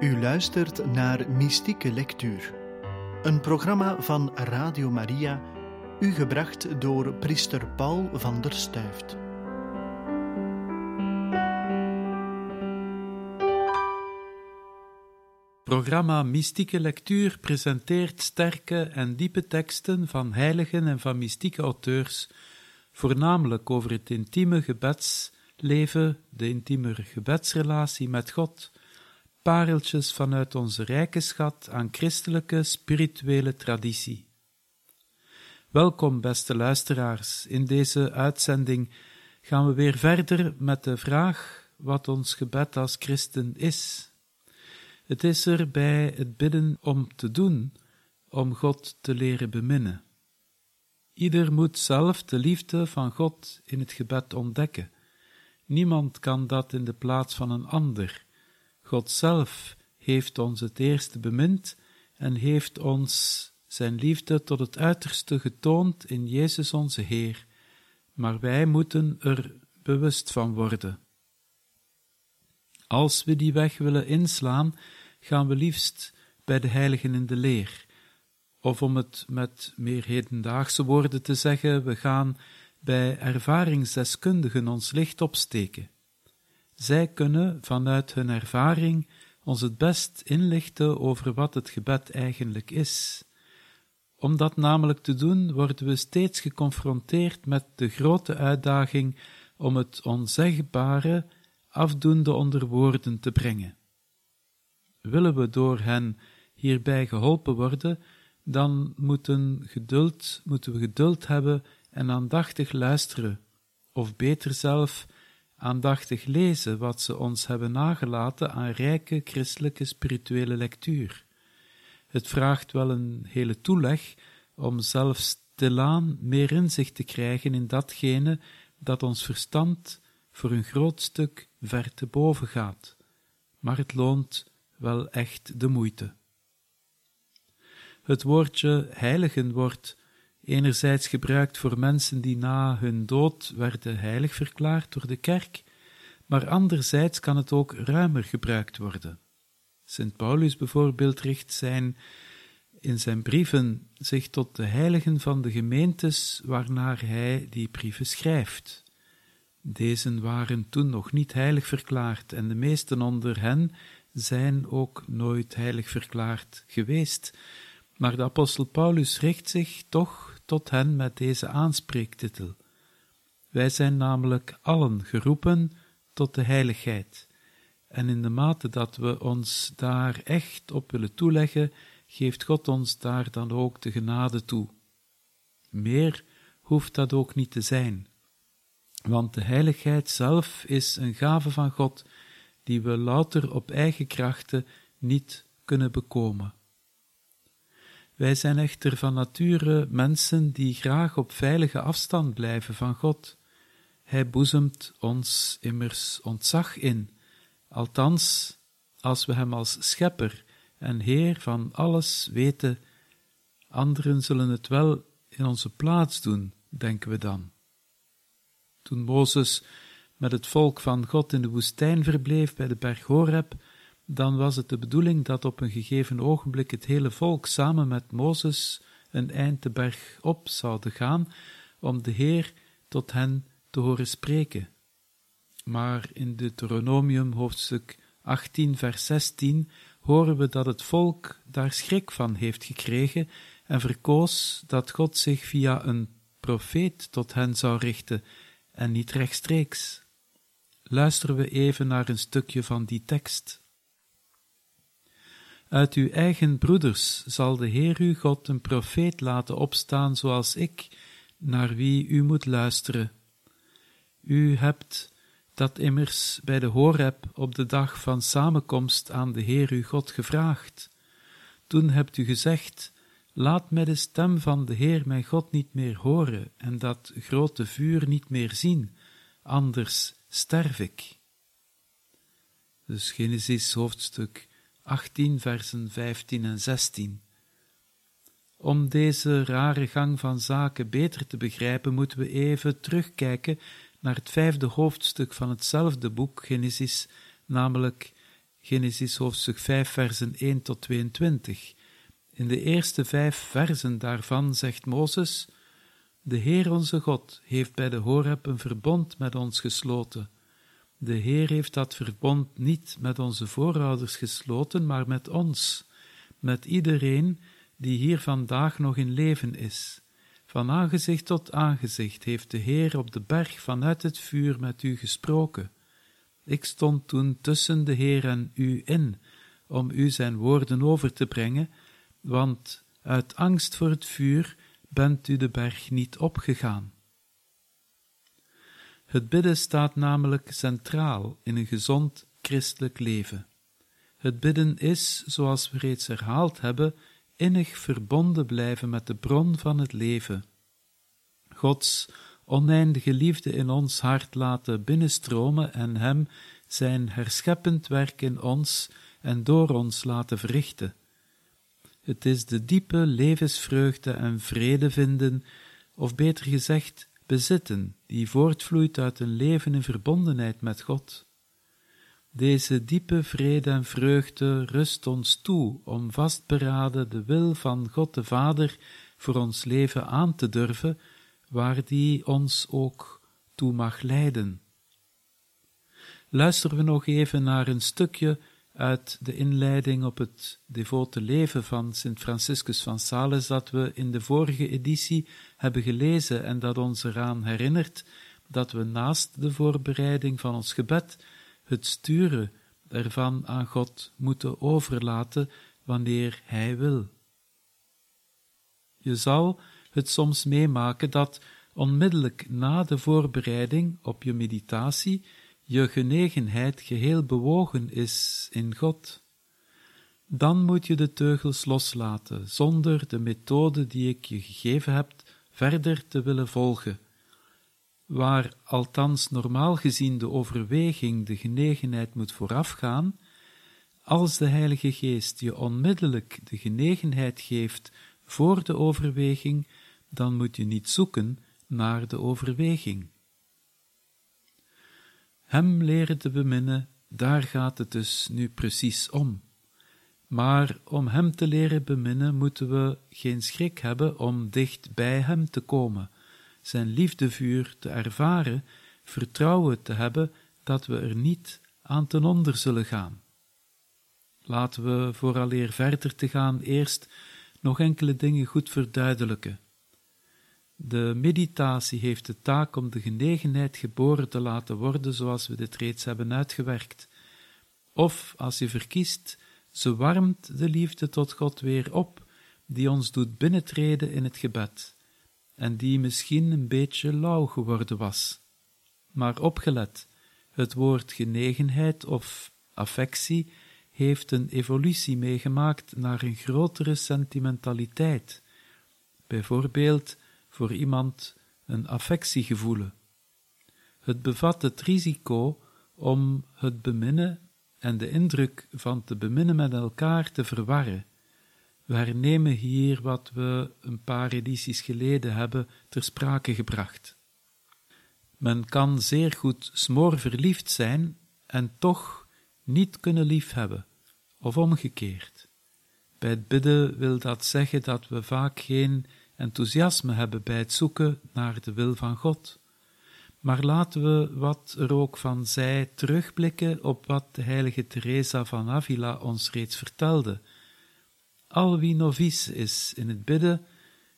U luistert naar Mystieke Lectuur, een programma van Radio Maria, u gebracht door priester Paul van der Stuift. Programma Mystieke Lectuur presenteert sterke en diepe teksten van heiligen en van mystieke auteurs, voornamelijk over het intieme gebedsleven, de intieme gebedsrelatie met God pareltjes vanuit onze rijke schat aan christelijke spirituele traditie. Welkom, beste luisteraars. In deze uitzending gaan we weer verder met de vraag wat ons gebed als christen is. Het is er bij het bidden om te doen, om God te leren beminnen. Ieder moet zelf de liefde van God in het gebed ontdekken. Niemand kan dat in de plaats van een ander. God zelf heeft ons het eerste bemind en heeft ons zijn liefde tot het uiterste getoond in Jezus onze Heer, maar wij moeten er bewust van worden. Als we die weg willen inslaan, gaan we liefst bij de heiligen in de leer, of om het met meer hedendaagse woorden te zeggen, we gaan bij ervaringsdeskundigen ons licht opsteken. Zij kunnen vanuit hun ervaring ons het best inlichten over wat het gebed eigenlijk is. Om dat namelijk te doen, worden we steeds geconfronteerd met de grote uitdaging om het onzegbare afdoende onder woorden te brengen. Willen we door hen hierbij geholpen worden, dan moeten, geduld, moeten we geduld hebben en aandachtig luisteren, of beter zelf aandachtig lezen wat ze ons hebben nagelaten aan rijke christelijke spirituele lectuur. Het vraagt wel een hele toeleg om zelfs stilaan meer inzicht te krijgen in datgene dat ons verstand voor een groot stuk ver te boven gaat, maar het loont wel echt de moeite. Het woordje heiligen wordt enerzijds gebruikt voor mensen die na hun dood werden heilig verklaard door de kerk, maar anderzijds kan het ook ruimer gebruikt worden. Sint Paulus bijvoorbeeld richt zijn in zijn brieven zich tot de heiligen van de gemeentes waarnaar hij die brieven schrijft. Deze waren toen nog niet heilig verklaard en de meesten onder hen zijn ook nooit heilig verklaard geweest, maar de apostel Paulus richt zich toch tot hen met deze aanspreektitel. Wij zijn namelijk allen geroepen tot de heiligheid, en in de mate dat we ons daar echt op willen toeleggen, geeft God ons daar dan ook de genade toe. Meer hoeft dat ook niet te zijn, want de heiligheid zelf is een gave van God die we louter op eigen krachten niet kunnen bekomen. Wij zijn echter van nature mensen die graag op veilige afstand blijven van God. Hij boezemt ons immers ontzag in, althans als we hem als schepper en Heer van alles weten. Anderen zullen het wel in onze plaats doen, denken we dan. Toen Mozes met het volk van God in de woestijn verbleef bij de berg Horeb, dan was het de bedoeling dat op een gegeven ogenblik het hele volk samen met Mozes een eind de berg op zouden gaan, om de Heer tot hen te horen spreken. Maar in Deuteronomium hoofdstuk 18 vers 16 horen we dat het volk daar schrik van heeft gekregen en verkoos dat God zich via een profeet tot hen zou richten en niet rechtstreeks. Luisteren we even naar een stukje van die tekst. Uit uw eigen broeders zal de Heer uw God een profeet laten opstaan zoals ik, naar wie u moet luisteren. U hebt dat immers bij de Horeb op de dag van samenkomst aan de Heer uw God gevraagd. Toen hebt u gezegd, laat mij de stem van de Heer mijn God niet meer horen en dat grote vuur niet meer zien, anders sterf ik. Dus Genesis hoofdstuk 18, versen 15 en 16. Om deze rare gang van zaken beter te begrijpen, moeten we even terugkijken naar het vijfde hoofdstuk van hetzelfde boek, Genesis, namelijk Genesis hoofdstuk 5, versen 1 tot 22. In de eerste vijf versen daarvan zegt Mozes: De Heer onze God heeft bij de Horeb een verbond met ons gesloten. De Heer heeft dat verbond niet met onze voorouders gesloten, maar met ons, met iedereen die hier vandaag nog in leven is. Van aangezicht tot aangezicht heeft de Heer op de berg vanuit het vuur met u gesproken. Ik stond toen tussen de Heer en u in, om u zijn woorden over te brengen, want uit angst voor het vuur bent u de berg niet opgegaan. Het bidden staat namelijk centraal in een gezond christelijk leven. Het bidden is, zoals we reeds herhaald hebben, innig verbonden blijven met de bron van het leven. Gods oneindige liefde in ons hart laten binnenstromen en Hem zijn herscheppend werk in ons en door ons laten verrichten. Het is de diepe levensvreugde en vrede vinden, of beter gezegd, bezitten, die voortvloeit uit een leven in verbondenheid met God. Deze diepe vrede en vreugde rust ons toe om vastberaden de wil van God de Vader voor ons leven aan te durven, waar die ons ook toe mag leiden. Luisteren we nog even naar een stukje uit de inleiding op het devote leven van Sint Franciscus van Sales dat we in de vorige editie hebben gelezen en dat ons eraan herinnert dat we naast de voorbereiding van ons gebed het sturen ervan aan God moeten overlaten wanneer Hij wil. Je zal het soms meemaken dat onmiddellijk na de voorbereiding op je meditatie je genegenheid geheel bewogen is in God. Dan moet je de teugels loslaten, zonder de methode die ik je gegeven heb verder te willen volgen waar althans normaal gezien de overweging, de genegenheid moet voorafgaan, als de Heilige Geest je onmiddellijk de genegenheid geeft voor de overweging, dan moet je niet zoeken naar de overweging. Hem leren te beminnen, daar gaat het dus nu precies om. Maar om Hem te leren beminnen, moeten we geen schrik hebben om dicht bij Hem te komen, zijn liefdevuur te ervaren, vertrouwen te hebben dat we er niet aan ten onder zullen gaan. Laten we, vooraleer verder te gaan, eerst nog enkele dingen goed verduidelijken. De meditatie heeft de taak om de genegenheid geboren te laten worden, zoals we dit reeds hebben uitgewerkt. Of, als je verkiest, ze warmt de liefde tot God weer op, die ons doet binnentreden in het gebed en die misschien een beetje lauw geworden was. Maar opgelet, het woord genegenheid of affectie heeft een evolutie meegemaakt naar een grotere sentimentaliteit, bijvoorbeeld voor iemand een affectie gevoelen. Het bevat het risico om het beminnen en de indruk van te beminnen met elkaar te verwarren we hernemen hier wat we een paar edities geleden hebben ter sprake gebracht. Men kan zeer goed smoorverliefd zijn en toch niet kunnen liefhebben, of omgekeerd. Bij het bidden wil dat zeggen dat we vaak geen enthousiasme hebben bij het zoeken naar de wil van God. Maar laten we, wat er ook van zij, terugblikken op wat de heilige Teresa van Avila ons reeds vertelde – al wie novice is in het bidden,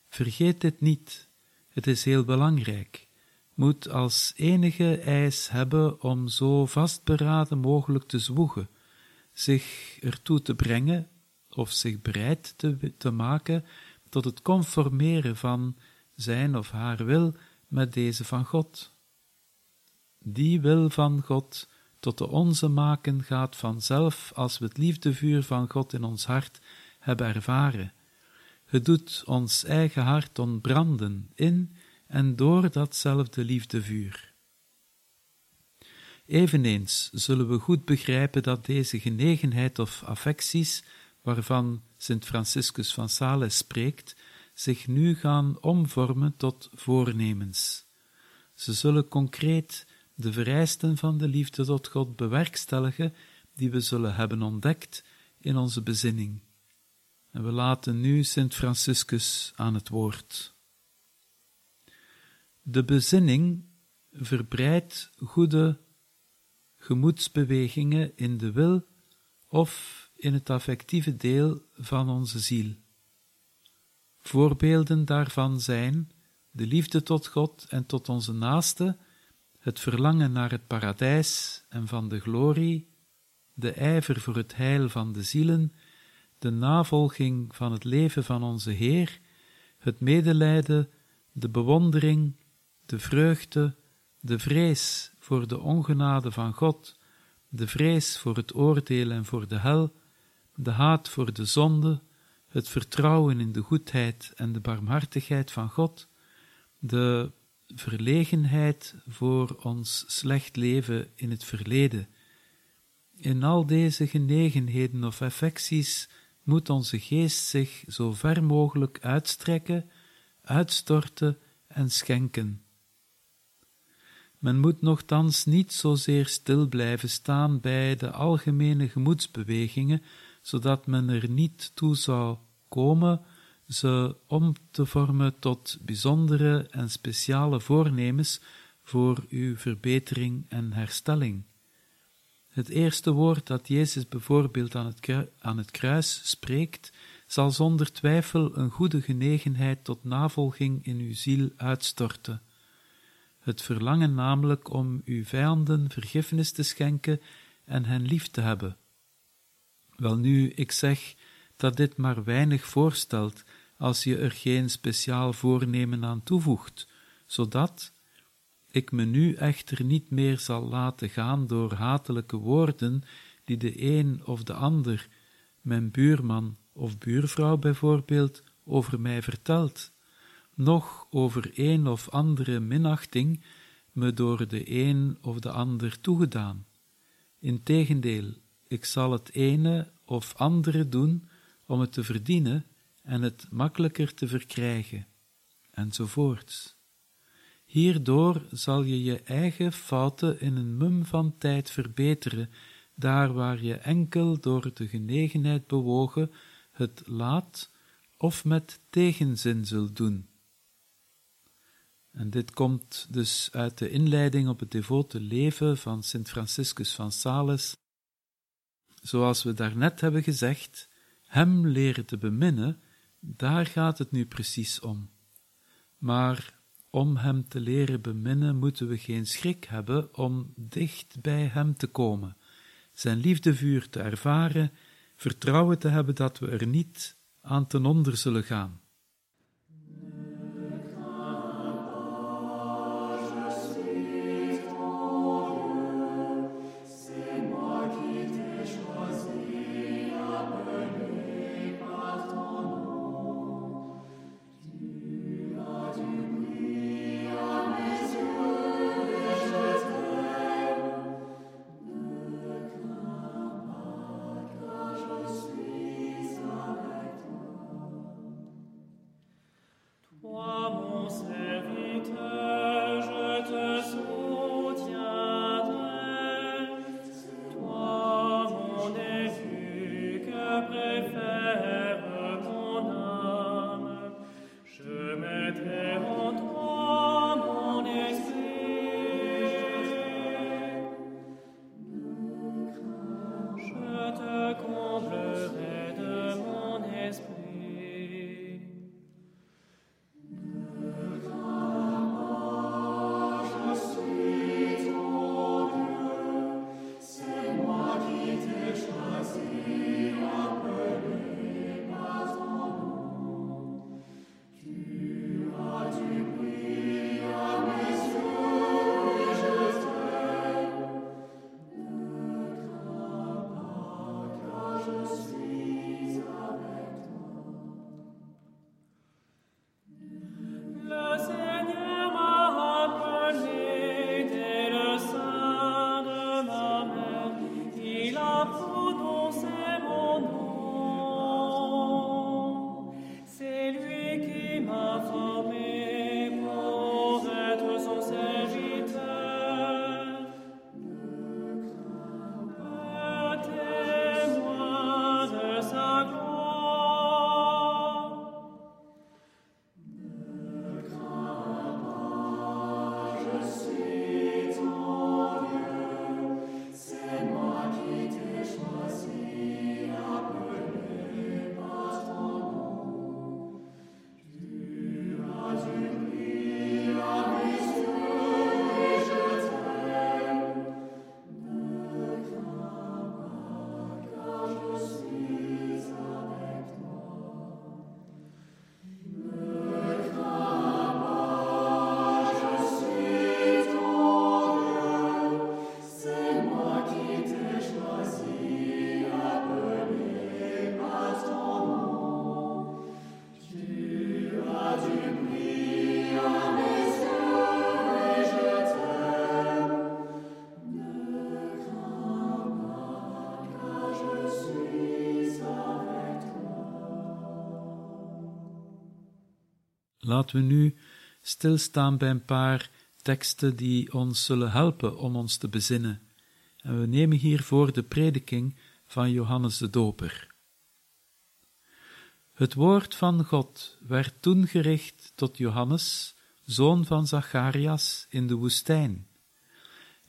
vergeet dit niet. Het is heel belangrijk. Moet als enige eis hebben om zo vastberaden mogelijk te zwoegen, zich ertoe te brengen of zich bereid te, te maken tot het conformeren van zijn of haar wil met deze van God. Die wil van God tot de onze maken gaat vanzelf als we het liefdevuur van God in ons hart hebben ervaren. Het doet ons eigen hart ontbranden in en door datzelfde liefdevuur. Eveneens zullen we goed begrijpen dat deze genegenheid of affecties, waarvan Sint Franciscus van Sales spreekt, zich nu gaan omvormen tot voornemens. Ze zullen concreet de vereisten van de liefde tot God bewerkstelligen die we zullen hebben ontdekt in onze bezinning. En we laten nu Sint Franciscus aan het woord. De bezinning verbreidt goede gemoedsbewegingen in de wil of in het affectieve deel van onze ziel. Voorbeelden daarvan zijn de liefde tot God en tot onze naaste, het verlangen naar het paradijs en van de glorie, de ijver voor het heil van de zielen, de navolging van het leven van onze Heer, het medelijden, de bewondering, de vreugde, de vrees voor de ongenade van God, de vrees voor het oordeel en voor de hel, de haat voor de zonde, het vertrouwen in de goedheid en de barmhartigheid van God, de verlegenheid voor ons slecht leven in het verleden. In al deze genegenheden of affecties moet onze geest zich zo ver mogelijk uitstrekken, uitstorten en schenken. Men moet nogthans niet zozeer stil blijven staan bij de algemene gemoedsbewegingen, zodat men er niet toe zou komen ze om te vormen tot bijzondere en speciale voornemens voor uw verbetering en herstelling. Het eerste woord dat Jezus bijvoorbeeld aan het, aan het kruis spreekt, zal zonder twijfel een goede genegenheid tot navolging in uw ziel uitstorten. Het verlangen namelijk om uw vijanden vergiffenis te schenken en hen lief te hebben. Welnu, ik zeg dat dit maar weinig voorstelt als je er geen speciaal voornemen aan toevoegt, zodat ik me nu echter niet meer zal laten gaan door hatelijke woorden die de een of de ander, mijn buurman of buurvrouw bijvoorbeeld, over mij vertelt, noch over een of andere minachting me door de een of de ander toegedaan. Integendeel, ik zal het ene of andere doen om het te verdienen en het makkelijker te verkrijgen, enzovoorts. Hierdoor zal je je eigen fouten in een mum van tijd verbeteren, daar waar je enkel door de genegenheid bewogen het laat of met tegenzin zult doen. En dit komt dus uit de inleiding op het devote leven van Sint Franciscus van Sales. Zoals we daarnet hebben gezegd, hem leren te beminnen, daar gaat het nu precies om. Maar om Hem te leren beminnen, moeten we geen schrik hebben om dicht bij Hem te komen, Zijn liefdevuur te ervaren, vertrouwen te hebben dat we er niet aan ten onder zullen gaan. Laten we nu stilstaan bij een paar teksten die ons zullen helpen om ons te bezinnen. En we nemen hiervoor de prediking van Johannes de Doper. Het woord van God werd toen gericht tot Johannes, zoon van Zacharias, in de woestijn.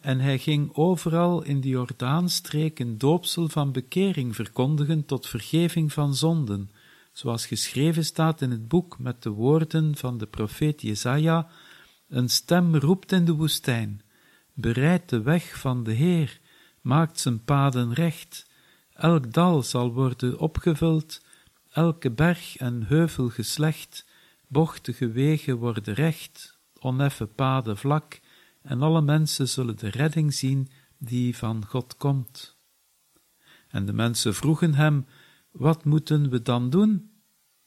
En hij ging overal in de Jordaanstreek een doopsel van bekering verkondigen tot vergeving van zonden, zoals geschreven staat in het boek met de woorden van de profeet Jesaja, een stem roept in de woestijn, bereid de weg van de Heer, maakt zijn paden recht, elk dal zal worden opgevuld, elke berg en heuvel geslecht, bochtige wegen worden recht, oneffen paden vlak, en alle mensen zullen de redding zien die van God komt. En de mensen vroegen hem, wat moeten we dan doen?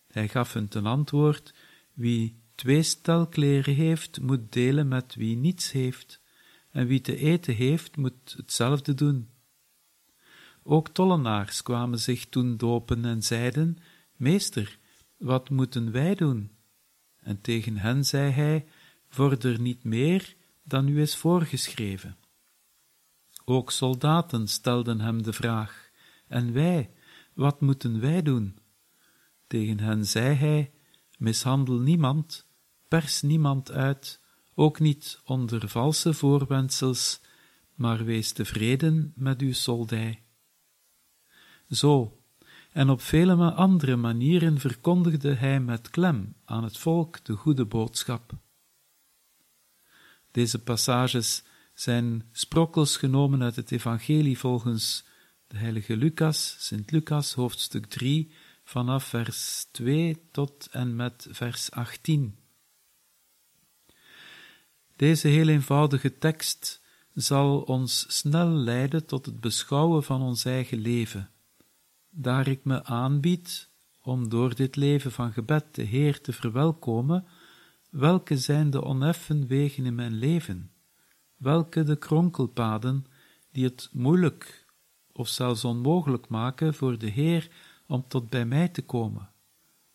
Hij gaf hun ten antwoord, wie twee stel kleren heeft, moet delen met wie niets heeft, en wie te eten heeft, moet hetzelfde doen. Ook tollenaars kwamen zich toen dopen en zeiden, Meester, wat moeten wij doen? En tegen hen zei hij, vorder niet meer dan u is voorgeschreven. Ook soldaten stelden hem de vraag, en wij, wat moeten wij doen? Tegen hen zei hij, mishandel niemand, pers niemand uit, ook niet onder valse voorwendsels, maar wees tevreden met uw soldij. Zo, en op vele andere manieren verkondigde hij met klem aan het volk de goede boodschap. Deze passages zijn sprokkels genomen uit het Evangelie volgens de heilige Lucas, Sint Lucas, hoofdstuk 3, vanaf vers 2 tot en met vers 18. Deze heel eenvoudige tekst zal ons snel leiden tot het beschouwen van ons eigen leven daar ik me aanbied om door dit leven van gebed de Heer te verwelkomen, welke zijn de oneffen wegen in mijn leven? Welke de kronkelpaden die het moeilijk of zelfs onmogelijk maken voor de Heer om tot bij mij te komen,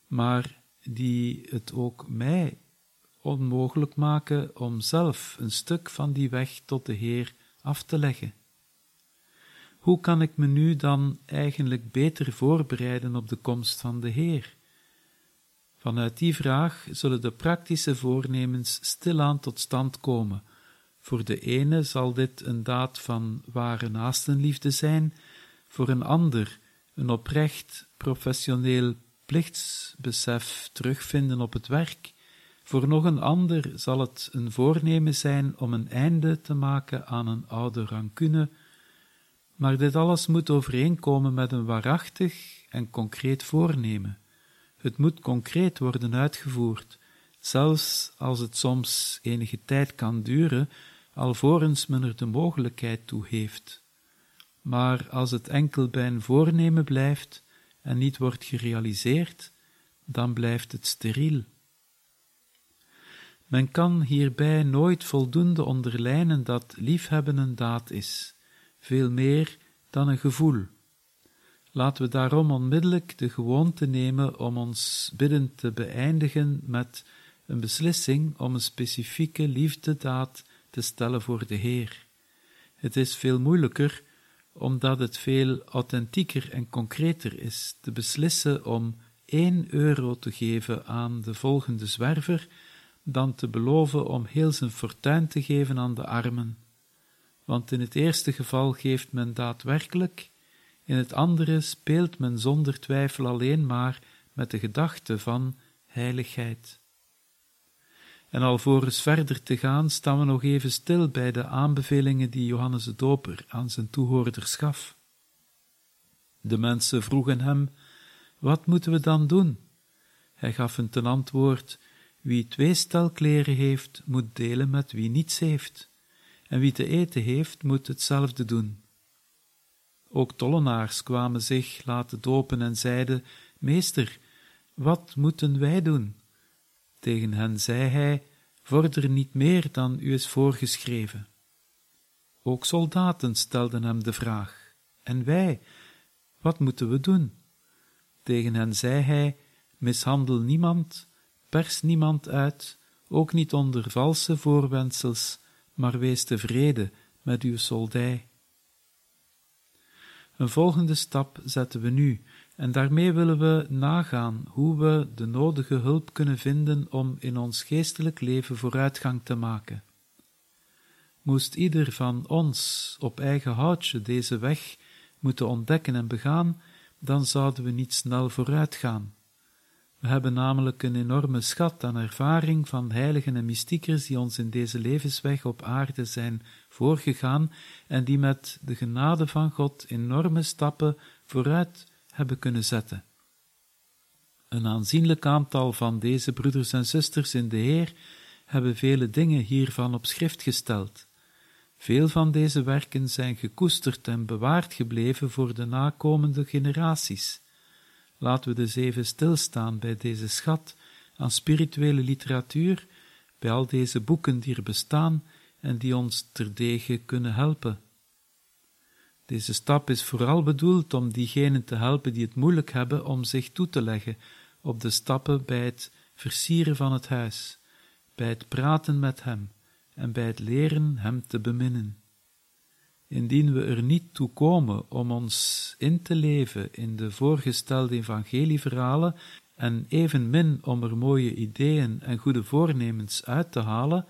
maar die het ook mij onmogelijk maken om zelf een stuk van die weg tot de Heer af te leggen? Hoe kan ik me nu dan eigenlijk beter voorbereiden op de komst van de Heer? Vanuit die vraag zullen de praktische voornemens stilaan tot stand komen. Voor de ene zal dit een daad van ware naastenliefde zijn, voor een ander een oprecht professioneel plichtsbesef terugvinden op het werk, voor nog een ander zal het een voornemen zijn om een einde te maken aan een oude rancune maar dit alles moet overeenkomen met een waarachtig en concreet voornemen. Het moet concreet worden uitgevoerd, zelfs als het soms enige tijd kan duren, alvorens men er de mogelijkheid toe heeft. Maar als het enkel bij een voornemen blijft en niet wordt gerealiseerd, dan blijft het steriel. Men kan hierbij nooit voldoende onderlijnen dat liefhebben een daad is veel meer dan een gevoel. Laten we daarom onmiddellijk de gewoonte nemen om ons bidden te beëindigen met een beslissing om een specifieke liefdedaad te stellen voor de Heer. Het is veel moeilijker, omdat het veel authentieker en concreter is, te beslissen om één euro te geven aan de volgende zwerver, dan te beloven om heel zijn fortuin te geven aan de armen want in het eerste geval geeft men daadwerkelijk, in het andere speelt men zonder twijfel alleen maar met de gedachte van heiligheid. En alvorens verder te gaan, staan we nog even stil bij de aanbevelingen die Johannes de Doper aan zijn toehoorders gaf. De mensen vroegen hem: Wat moeten we dan doen? Hij gaf hun ten antwoord: Wie twee stel kleren heeft, moet delen met wie niets heeft en wie te eten heeft, moet hetzelfde doen. Ook tollenaars kwamen zich laten dopen en zeiden, Meester, wat moeten wij doen? Tegen hen zei hij, vorder niet meer dan u is voorgeschreven. Ook soldaten stelden hem de vraag, en wij, wat moeten we doen? Tegen hen zei hij, mishandel niemand, Pers niemand uit, ook niet onder valse voorwendsels, maar wees tevreden met uw soldij. Een volgende stap zetten we nu, en daarmee willen we nagaan hoe we de nodige hulp kunnen vinden om in ons geestelijk leven vooruitgang te maken. Moest ieder van ons op eigen houtje deze weg moeten ontdekken en begaan, dan zouden we niet snel vooruit gaan. We hebben namelijk een enorme schat aan ervaring van heiligen en mystiekers die ons in deze levensweg op aarde zijn voorgegaan en die met de genade van God enorme stappen vooruit hebben kunnen zetten. Een aanzienlijk aantal van deze broeders en zusters in de Heer hebben vele dingen hiervan op schrift gesteld. Veel van deze werken zijn gekoesterd en bewaard gebleven voor de nakomende generaties. Laten we dus even stilstaan bij deze schat aan spirituele literatuur, bij al deze boeken die er bestaan en die ons terdege kunnen helpen. Deze stap is vooral bedoeld om diegenen te helpen die het moeilijk hebben om zich toe te leggen op de stappen bij het versieren van het huis, bij het praten met hem en bij het leren hem te beminnen. Indien we er niet toe komen om ons in te leven in de voorgestelde evangelieverhalen en evenmin om er mooie ideeën en goede voornemens uit te halen,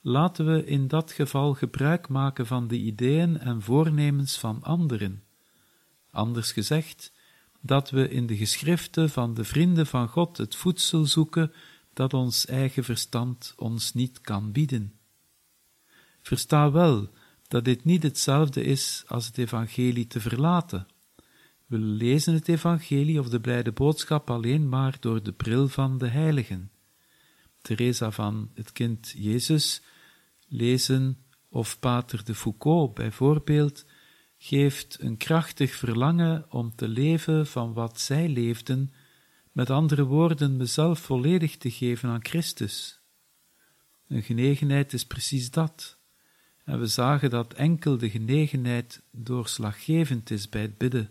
laten we in dat geval gebruik maken van de ideeën en voornemens van anderen. Anders gezegd, dat we in de geschriften van de vrienden van God het voedsel zoeken dat ons eigen verstand ons niet kan bieden. Versta wel dat dit niet hetzelfde is als het evangelie te verlaten. We lezen het evangelie of de blijde boodschap alleen maar door de bril van de heiligen. Teresa van het kind Jezus lezen of Pater de Foucault bijvoorbeeld geeft een krachtig verlangen om te leven van wat zij leefden, met andere woorden, mezelf volledig te geven aan Christus. Een genegenheid is precies dat. En we zagen dat enkel de genegenheid doorslaggevend is bij het bidden.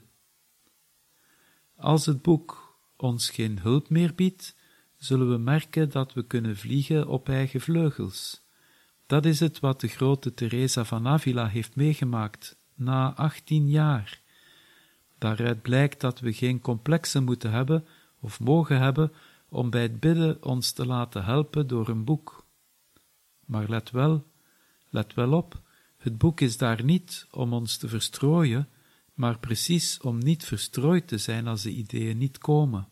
Als het boek ons geen hulp meer biedt, zullen we merken dat we kunnen vliegen op eigen vleugels. Dat is het wat de grote Teresa van Avila heeft meegemaakt na achttien jaar. Daaruit blijkt dat we geen complexen moeten hebben of mogen hebben om bij het bidden ons te laten helpen door een boek. Maar let wel, let wel op, het boek is daar niet om ons te verstrooien, maar precies om niet verstrooid te zijn als de ideeën niet komen.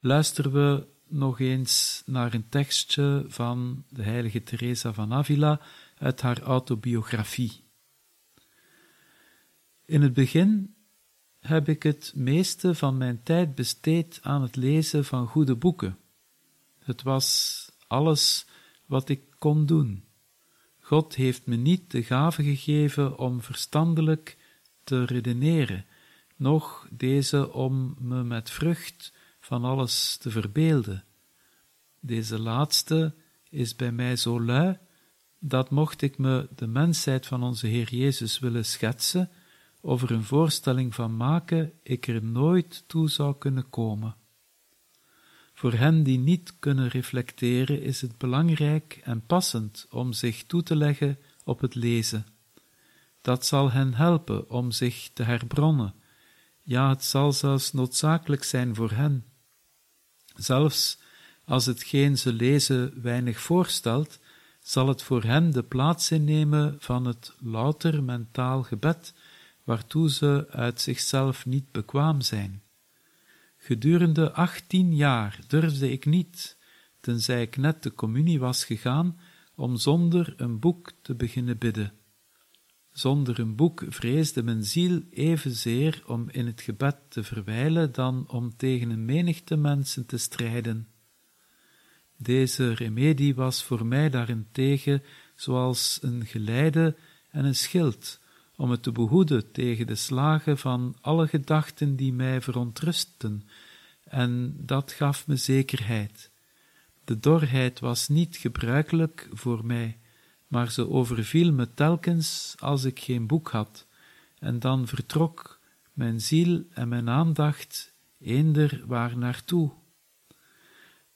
Luisteren we nog eens naar een tekstje van de heilige Teresa van Avila uit haar autobiografie. In het begin heb ik het meeste van mijn tijd besteed aan het lezen van goede boeken. Het was alles wat ik kon doen. God heeft me niet de gave gegeven om verstandelijk te redeneren, noch deze om me met vrucht van alles te verbeelden. Deze laatste is bij mij zo lui, dat mocht ik me de mensheid van onze Heer Jezus willen schetsen, of er een voorstelling van maken, ik er nooit toe zou kunnen komen. Voor hen die niet kunnen reflecteren is het belangrijk en passend om zich toe te leggen op het lezen. Dat zal hen helpen om zich te herbronnen. Ja, het zal zelfs noodzakelijk zijn voor hen. Zelfs als hetgeen ze lezen weinig voorstelt, zal het voor hen de plaats innemen van het louter mentaal gebed, waartoe ze uit zichzelf niet bekwaam zijn. Gedurende achttien jaar durfde ik niet, tenzij ik net de communie was gegaan, om zonder een boek te beginnen bidden. Zonder een boek vreesde mijn ziel evenzeer om in het gebed te verwijlen dan om tegen een menigte mensen te strijden. Deze remedie was voor mij daarentegen zoals een geleide en een schild, om het te behoeden tegen de slagen van alle gedachten die mij verontrustten, en dat gaf me zekerheid. De dorheid was niet gebruikelijk voor mij, maar ze overviel me telkens als ik geen boek had, en dan vertrok mijn ziel en mijn aandacht eender waar naartoe.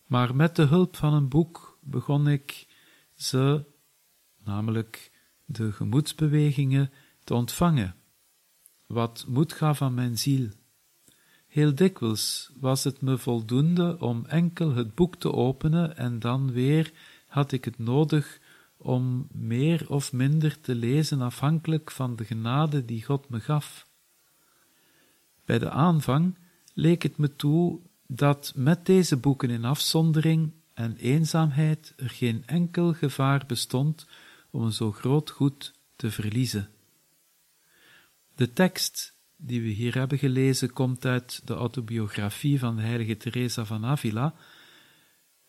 Maar met de hulp van een boek begon ik ze, namelijk de gemoedsbewegingen, te ontvangen, wat moed gaf aan mijn ziel. Heel dikwijls was het me voldoende om enkel het boek te openen en dan weer had ik het nodig om meer of minder te lezen afhankelijk van de genade die God me gaf. Bij de aanvang leek het me toe dat met deze boeken in afzondering en eenzaamheid er geen enkel gevaar bestond om een zo groot goed te verliezen. De tekst die we hier hebben gelezen komt uit de autobiografie van de heilige Teresa van Avila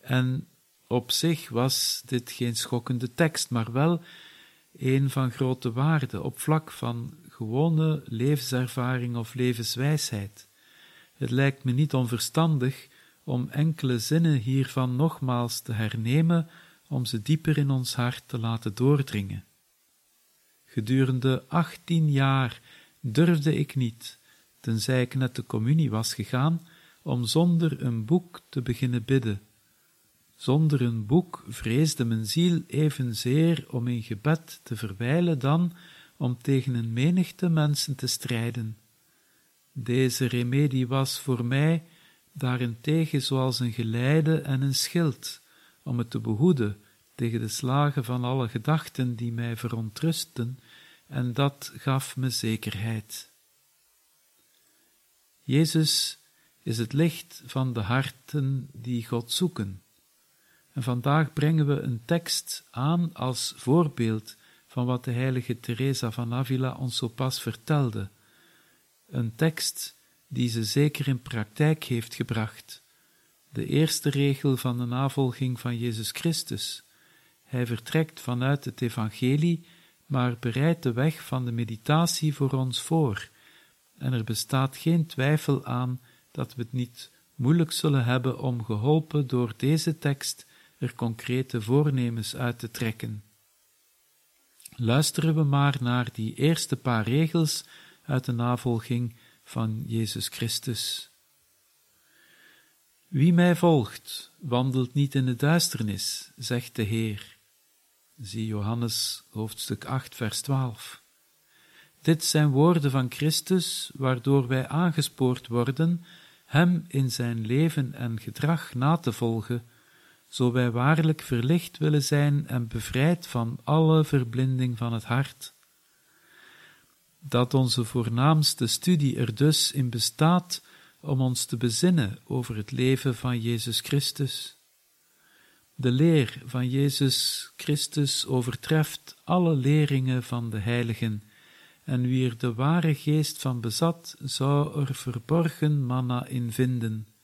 en op zich was dit geen schokkende tekst, maar wel een van grote waarde op vlak van gewone levenservaring of levenswijsheid. Het lijkt me niet onverstandig om enkele zinnen hiervan nogmaals te hernemen, om ze dieper in ons hart te laten doordringen. Gedurende achttien jaar durfde ik niet, tenzij ik net de communie was gegaan, om zonder een boek te beginnen bidden. Zonder een boek vreesde mijn ziel evenzeer om in gebed te verwijlen dan om tegen een menigte mensen te strijden. Deze remedie was voor mij daarentegen zoals een geleide en een schild, om het te behoeden tegen de slagen van alle gedachten die mij verontrusten, en dat gaf me zekerheid. Jezus is het licht van de harten die God zoeken. En vandaag brengen we een tekst aan als voorbeeld van wat de heilige Teresa van Avila ons zo pas vertelde een tekst die ze zeker in praktijk heeft gebracht. De eerste regel van de navolging van Jezus Christus. Hij vertrekt vanuit het Evangelie, maar bereidt de weg van de meditatie voor ons voor. En er bestaat geen twijfel aan dat we het niet moeilijk zullen hebben om geholpen door deze tekst er concrete voornemens uit te trekken. Luisteren we maar naar die eerste paar regels uit de navolging van Jezus Christus. Wie mij volgt, wandelt niet in de duisternis, zegt de Heer. Zie Johannes hoofdstuk 8, vers 12. Dit zijn woorden van Christus, waardoor wij aangespoord worden Hem in zijn leven en gedrag na te volgen, zo wij waarlijk verlicht willen zijn en bevrijd van alle verblinding van het hart dat onze voornaamste studie er dus in bestaat om ons te bezinnen over het leven van Jezus Christus. De leer van Jezus Christus overtreft alle leringen van de heiligen, en wie er de ware geest van bezat, zou er verborgen manna in vinden.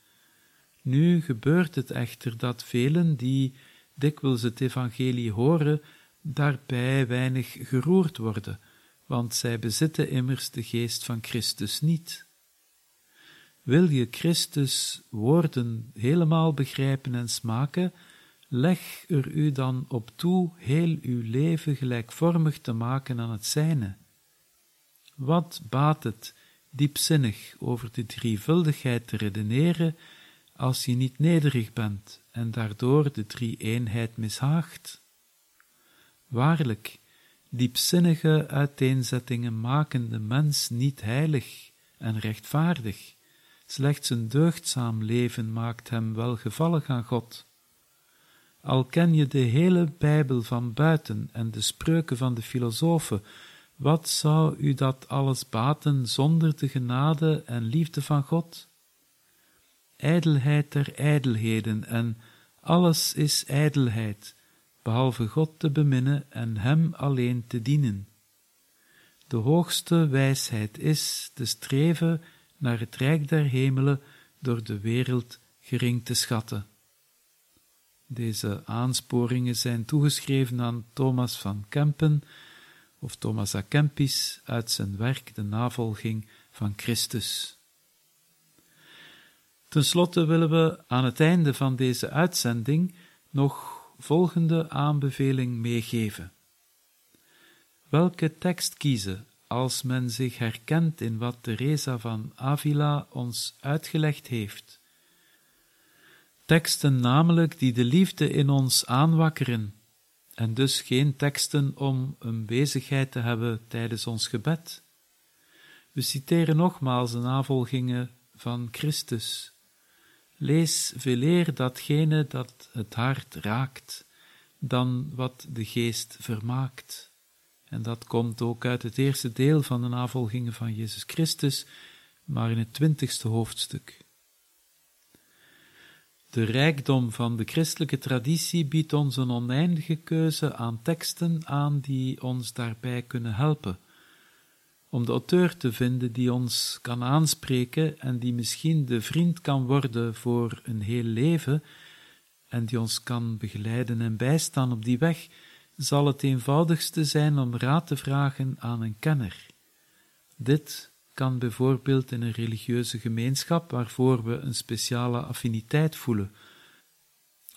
Nu gebeurt het echter dat velen die dikwijls het evangelie horen, daarbij weinig geroerd worden, want zij bezitten immers de geest van Christus niet. Wil je Christus woorden helemaal begrijpen en smaken, leg er u dan op toe heel uw leven gelijkvormig te maken aan het zijne. Wat baat het diepzinnig over de drievuldigheid te redeneren, als je niet nederig bent en daardoor de drie-eenheid mishaagt? Waarlijk, diepzinnige uiteenzettingen maken de mens niet heilig en rechtvaardig. Slechts een deugdzaam leven maakt hem welgevallig aan God. Al ken je de hele Bijbel van buiten en de spreuken van de filosofen, wat zou u dat alles baten zonder de genade en liefde van God? Ijdelheid der ijdelheden en alles is ijdelheid, behalve God te beminnen en Hem alleen te dienen. De hoogste wijsheid is te streven naar het rijk der hemelen door de wereld gering te schatten. Deze aansporingen zijn toegeschreven aan Thomas van Kempen, of Thomas A. Kempis, uit zijn werk De navolging van Christus. Ten slotte willen we aan het einde van deze uitzending nog volgende aanbeveling meegeven. Welke tekst kiezen als men zich herkent in wat Teresa van Avila ons uitgelegd heeft? Teksten namelijk die de liefde in ons aanwakkeren, en dus geen teksten om een bezigheid te hebben tijdens ons gebed. We citeren nogmaals de navolgingen van Christus. Lees veeleer datgene dat het hart raakt, dan wat de geest vermaakt. En dat komt ook uit het eerste deel van de navolgingen van Jezus Christus, maar in het twintigste hoofdstuk. De rijkdom van de christelijke traditie biedt ons een oneindige keuze aan teksten aan die ons daarbij kunnen helpen om de auteur te vinden die ons kan aanspreken en die misschien de vriend kan worden voor een heel leven en die ons kan begeleiden en bijstaan op die weg, zal het eenvoudigste zijn om raad te vragen aan een kenner. Dit kan bijvoorbeeld in een religieuze gemeenschap waarvoor we een speciale affiniteit voelen.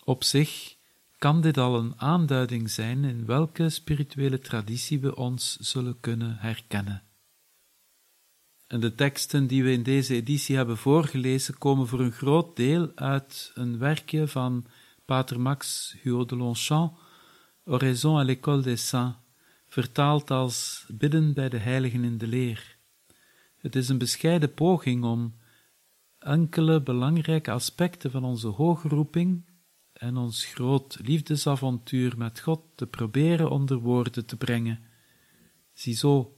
Op zich kan dit al een aanduiding zijn in welke spirituele traditie we ons zullen kunnen herkennen. En de teksten die we in deze editie hebben voorgelezen komen voor een groot deel uit een werkje van Pater Max Huot de Longchamp, Oraison à l'école des saints, vertaald als Bidden bij de heiligen in de leer. Het is een bescheiden poging om enkele belangrijke aspecten van onze hoge roeping en ons groot liefdesavontuur met God te proberen onder woorden te brengen. Ziezo,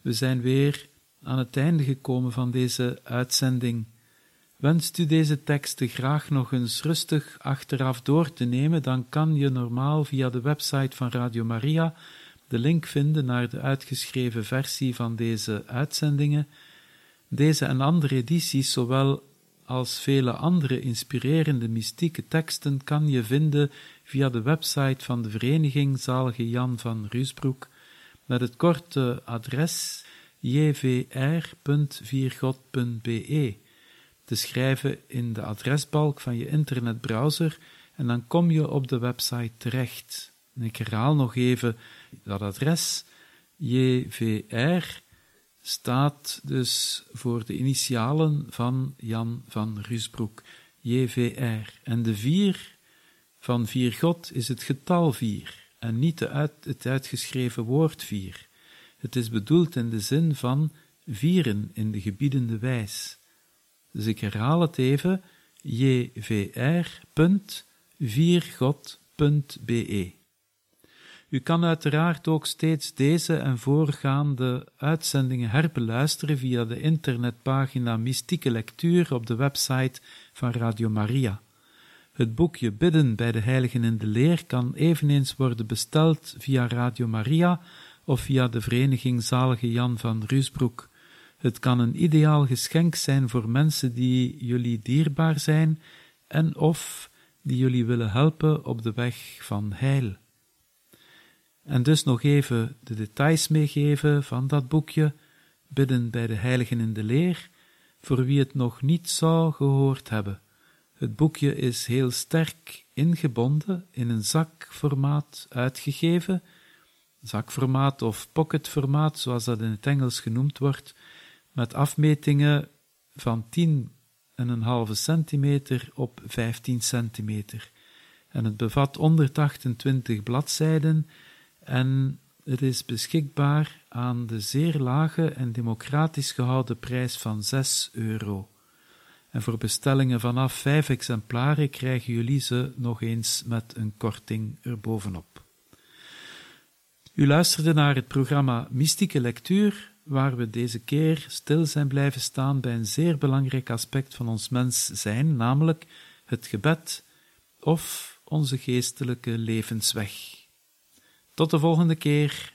we zijn weer aan het einde gekomen van deze uitzending. Wenst u deze teksten graag nog eens rustig achteraf door te nemen, dan kan je normaal via de website van Radio Maria de link vinden naar de uitgeschreven versie van deze uitzendingen. Deze en andere edities, zowel als vele andere inspirerende mystieke teksten, kan je vinden via de website van de vereniging Zalige Jan van Ruusbroek met het korte adres jvr.viergod.be te schrijven in de adresbalk van je internetbrowser en dan kom je op de website terecht. En ik herhaal nog even dat adres. JVR staat dus voor de initialen van Jan van Rusbroek. JVR. En de vier van vier God is het getal vier en niet het uitgeschreven woord vier. Het is bedoeld in de zin van vieren in de gebiedende wijs. Dus ik herhaal het even, jvr.viergod.be. U kan uiteraard ook steeds deze en voorgaande uitzendingen herbeluisteren via de internetpagina Mystieke Lectuur op de website van Radio Maria. Het boekje Bidden bij de Heiligen in de Leer kan eveneens worden besteld via Radio Maria of via de Vereniging Zalige Jan van Ruusbroek. Het kan een ideaal geschenk zijn voor mensen die jullie dierbaar zijn en of die jullie willen helpen op de weg van heil. En dus nog even de details meegeven van dat boekje, Bidden bij de Heiligen in de Leer, voor wie het nog niet zou gehoord hebben. Het boekje is heel sterk ingebonden, in een zakformaat uitgegeven, zakformaat of pocketformaat, zoals dat in het Engels genoemd wordt, met afmetingen van 10,5 centimeter op 15 centimeter. En het bevat 128 bladzijden en het is beschikbaar aan de zeer lage en democratisch gehouden prijs van 6 euro. En voor bestellingen vanaf 5 exemplaren krijgen jullie ze nog eens met een korting erbovenop. U luisterde naar het programma Mystieke Lectuur, waar we deze keer stil zijn blijven staan bij een zeer belangrijk aspect van ons mens zijn, namelijk het gebed of onze geestelijke levensweg. Tot de volgende keer.